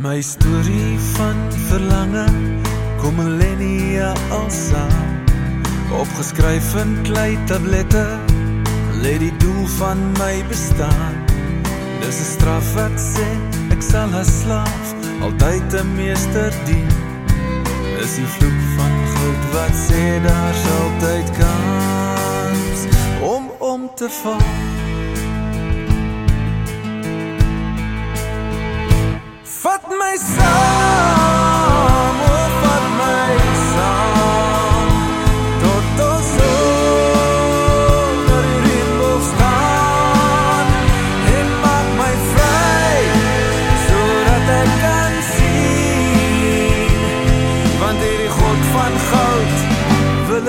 my storie van verlange kom millennia al saam. Opgeskryf in klei tablette lê die doel van my bestaan. Dis 'n straf wat sê ek sal as slaaf altyd 'n meester dien. Dis die vloek van goud wat sê daar's altyd kans om om te val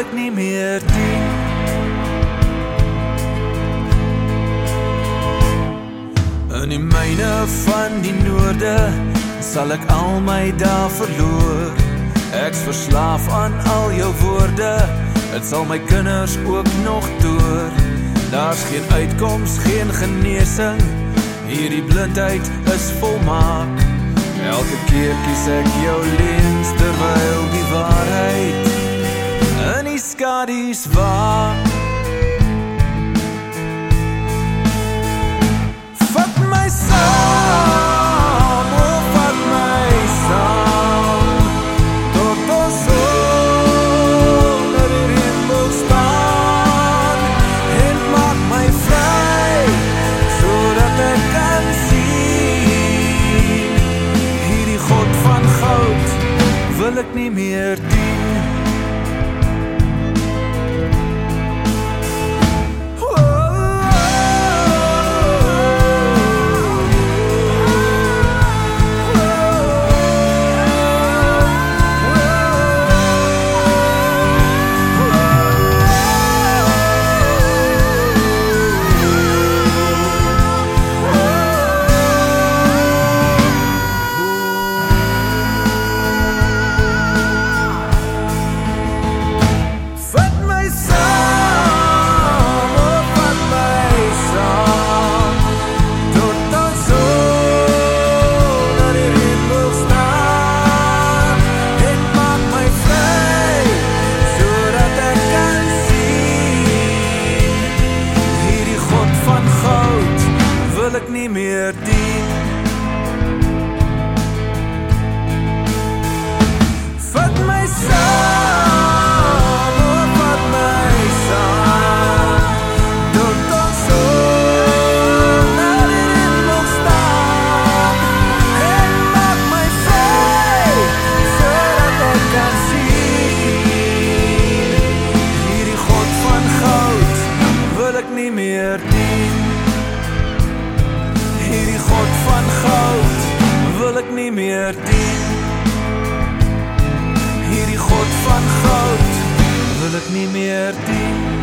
ek nie meer dien In die myne van die noorde sal ek al my dae verloor. Ek's verslaaf aan al jou woorde. Dit sal my kinders ook nog toer. Daar's geen uitkoms, geen genesing. Hierdie blindheid is volmaak. Elke keer kies ek jou lens terwyl die waarheid in die skadu's waak. Vat my saam, wil ek nie meer dien nie meer dien Vat my saam, oh, vat my saam. Tot ons onder die regenboog staan. En maak my vry, zodat ek kan sien Hierdie God van goud wil ek nie meer dien God van goud wil ek nie meer dien. Hierdie God van goud wil ek nie meer dien